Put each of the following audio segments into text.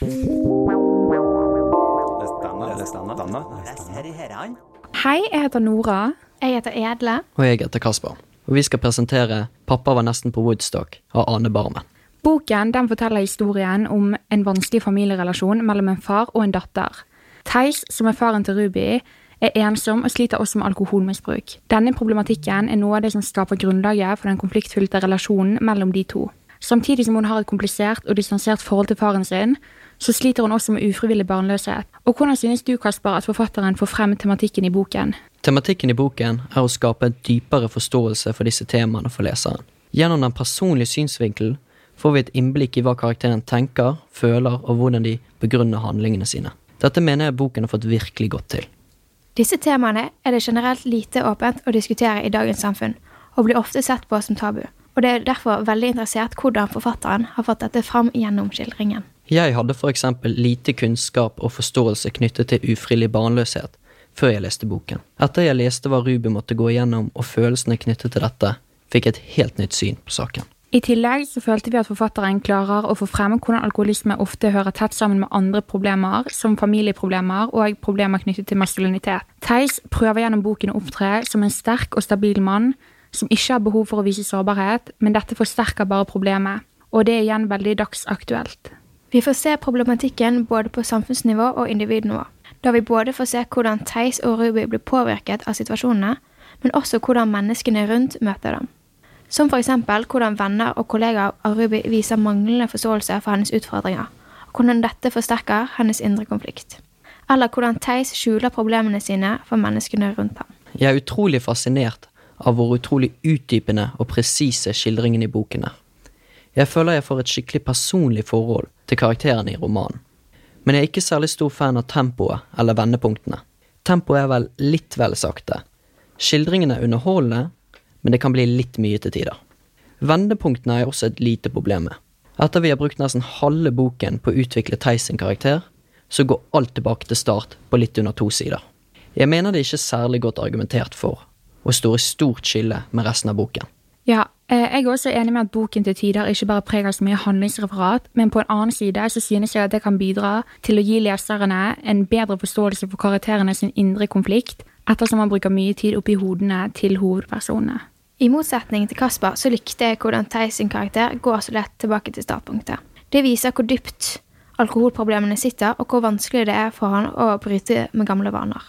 Hei, jeg heter Nora. Jeg heter Edle. Og jeg heter Kasper. Og vi skal presentere 'Pappa var nesten på Woodstock' av Ane Barmen. Boken den forteller historien om en vanskelig familierelasjon mellom en far og en datter. Theis, som er faren til Ruby, er ensom og sliter også med alkoholmisbruk. Denne problematikken er noe av det som skaper grunnlaget for den konfliktfylte relasjonen mellom de to. Samtidig som hun har et komplisert og distansert forhold til faren sin, så sliter hun også med ufrivillig barnløshet. Og hvordan synes du, Kasper, at forfatteren får frem tematikken i boken? Tematikken i boken er å skape en dypere forståelse for disse temaene for leseren. Gjennom den personlige synsvinkelen får vi et innblikk i hva karakteren tenker, føler og hvordan de begrunner handlingene sine. Dette mener jeg boken har fått virkelig godt til. Disse temaene er det generelt lite åpent å diskutere i dagens samfunn, og blir ofte sett på som tabu. Og det er derfor veldig interessert hvordan forfatteren har fått dette fram gjennom skildringen. Jeg hadde eksempel lite kunnskap og forståelse knyttet til ufrivillig barnløshet før jeg leste boken. Etter jeg leste hva Ruby måtte gå igjennom og følelsene knyttet til dette, fikk jeg et helt nytt syn på saken. I tillegg så følte vi at forfatteren klarer å få frem hvordan alkoholisme ofte hører tett sammen med andre problemer, som familieproblemer og problemer knyttet til maskulinitet. Theis prøver gjennom boken å opptre som en sterk og stabil mann som ikke har behov for å vise sårbarhet, men dette forsterker bare problemet, og det er igjen veldig dagsaktuelt. Vi får se problematikken både på samfunnsnivå og individnivå, da vi både får se hvordan Theis og Ruby blir påvirket av situasjonene, men også hvordan menneskene rundt møter dem. Som eksempel hvordan venner og kollegaer av Ruby viser manglende forståelse for hennes utfordringer, og hvordan dette forsterker hennes indre konflikt. Eller hvordan Theis skjuler problemene sine for menneskene rundt ham. Jeg er utrolig fascinert av hvor utrolig utdypende og presise skildringene i boken er. Jeg føler jeg får et skikkelig personlig forhold til karakterene i romanen. Men jeg er ikke særlig stor fan av tempoet eller vendepunktene. Tempoet er vel litt vel sakte. Skildringene er underholdende, men det kan bli litt mye til tider. Vendepunktene er også et lite problem med. Etter vi har brukt nesten halve boken på å utvikle Theis sin karakter, så går alt tilbake til start på litt under to sider. Jeg mener det er ikke særlig godt argumentert for, og står i stort skille med resten av boken. Ja, jeg er også enig med at boken til tider ikke bare preger så mye handlingsreferat, men på en annen side så synes jeg at det kan bidra til å gi leserne en bedre forståelse for karakterene sin indre konflikt, ettersom man bruker mye tid oppi hodene til hovedpersonene. I motsetning til Kasper så likte jeg hvordan Theis sin karakter går så lett tilbake til startpunktet. Det viser hvor dypt alkoholproblemene sitter, og hvor vanskelig det er for han å bryte med gamle vaner.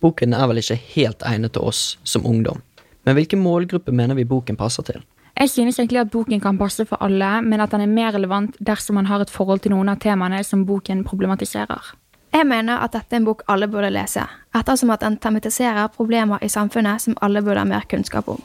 Boken er vel ikke helt egnet til oss som ungdom, men hvilken målgruppe mener vi boken passer til? Jeg synes egentlig at boken kan passe for alle, men at den er mer relevant dersom man har et forhold til noen av temaene som boken problematiserer. Jeg mener at dette er en bok alle burde lese, ettersom at den tematiserer problemer i samfunnet som alle burde ha mer kunnskap om.